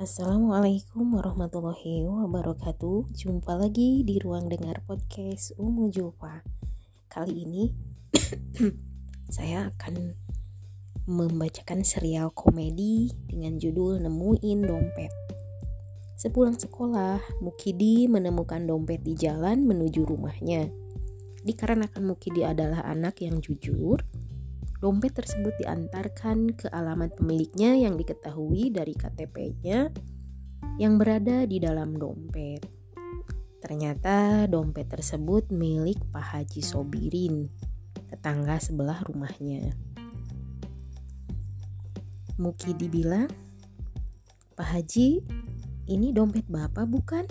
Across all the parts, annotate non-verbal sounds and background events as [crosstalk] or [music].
Assalamualaikum warahmatullahi wabarakatuh. Jumpa lagi di ruang dengar podcast Umu Jupa Kali ini [clears throat] saya akan membacakan serial komedi dengan judul Nemuin Dompet. Sepulang sekolah, Mukidi menemukan dompet di jalan menuju rumahnya. Dikarenakan Mukidi adalah anak yang jujur, Dompet tersebut diantarkan ke alamat pemiliknya yang diketahui dari KTP-nya yang berada di dalam dompet. Ternyata dompet tersebut milik Pak Haji Sobirin, tetangga sebelah rumahnya. Muki dibilang, Pak Haji, ini dompet Bapak bukan?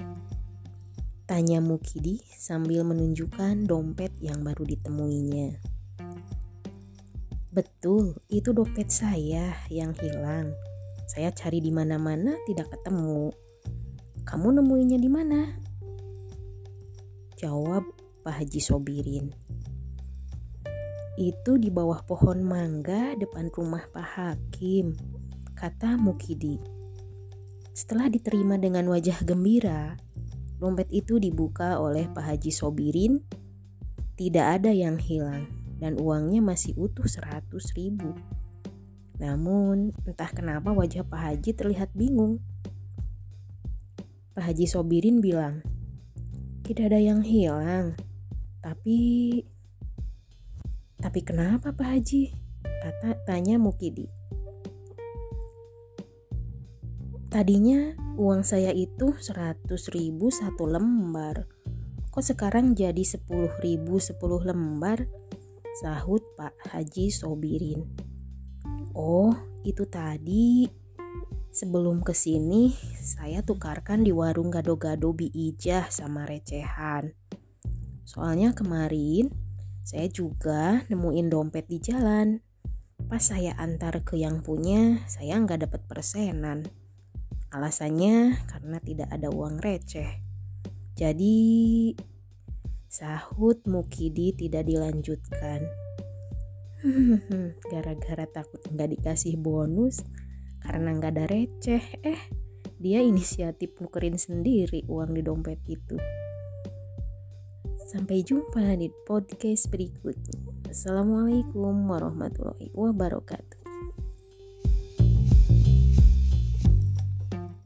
Tanya Mukidi sambil menunjukkan dompet yang baru ditemuinya. Betul, itu dompet saya yang hilang. Saya cari di mana-mana tidak ketemu. Kamu nemuinya di mana? Jawab Pak Haji Sobirin. Itu di bawah pohon mangga depan rumah Pak Hakim, kata Mukidi. Setelah diterima dengan wajah gembira, dompet itu dibuka oleh Pak Haji Sobirin. Tidak ada yang hilang dan uangnya masih utuh 100 ribu. Namun entah kenapa wajah Pak Haji terlihat bingung. Pak Haji Sobirin bilang, tidak ada yang hilang. Tapi, tapi kenapa Pak Haji? Kata tanya Mukidi. Tadinya uang saya itu 100 ribu satu lembar. Kok sekarang jadi 10 ribu 10 lembar? Sahut Pak Haji Sobirin. Oh, itu tadi. Sebelum ke sini, saya tukarkan di warung gado-gado Bi Ijah sama recehan. Soalnya kemarin, saya juga nemuin dompet di jalan. Pas saya antar ke yang punya, saya nggak dapat persenan. Alasannya karena tidak ada uang receh. Jadi Sahut Mukidi tidak dilanjutkan. [laughs] Gara-gara takut nggak dikasih bonus karena nggak ada receh, eh dia inisiatif nukerin sendiri uang di dompet itu. Sampai jumpa di podcast berikutnya. Assalamualaikum warahmatullahi wabarakatuh.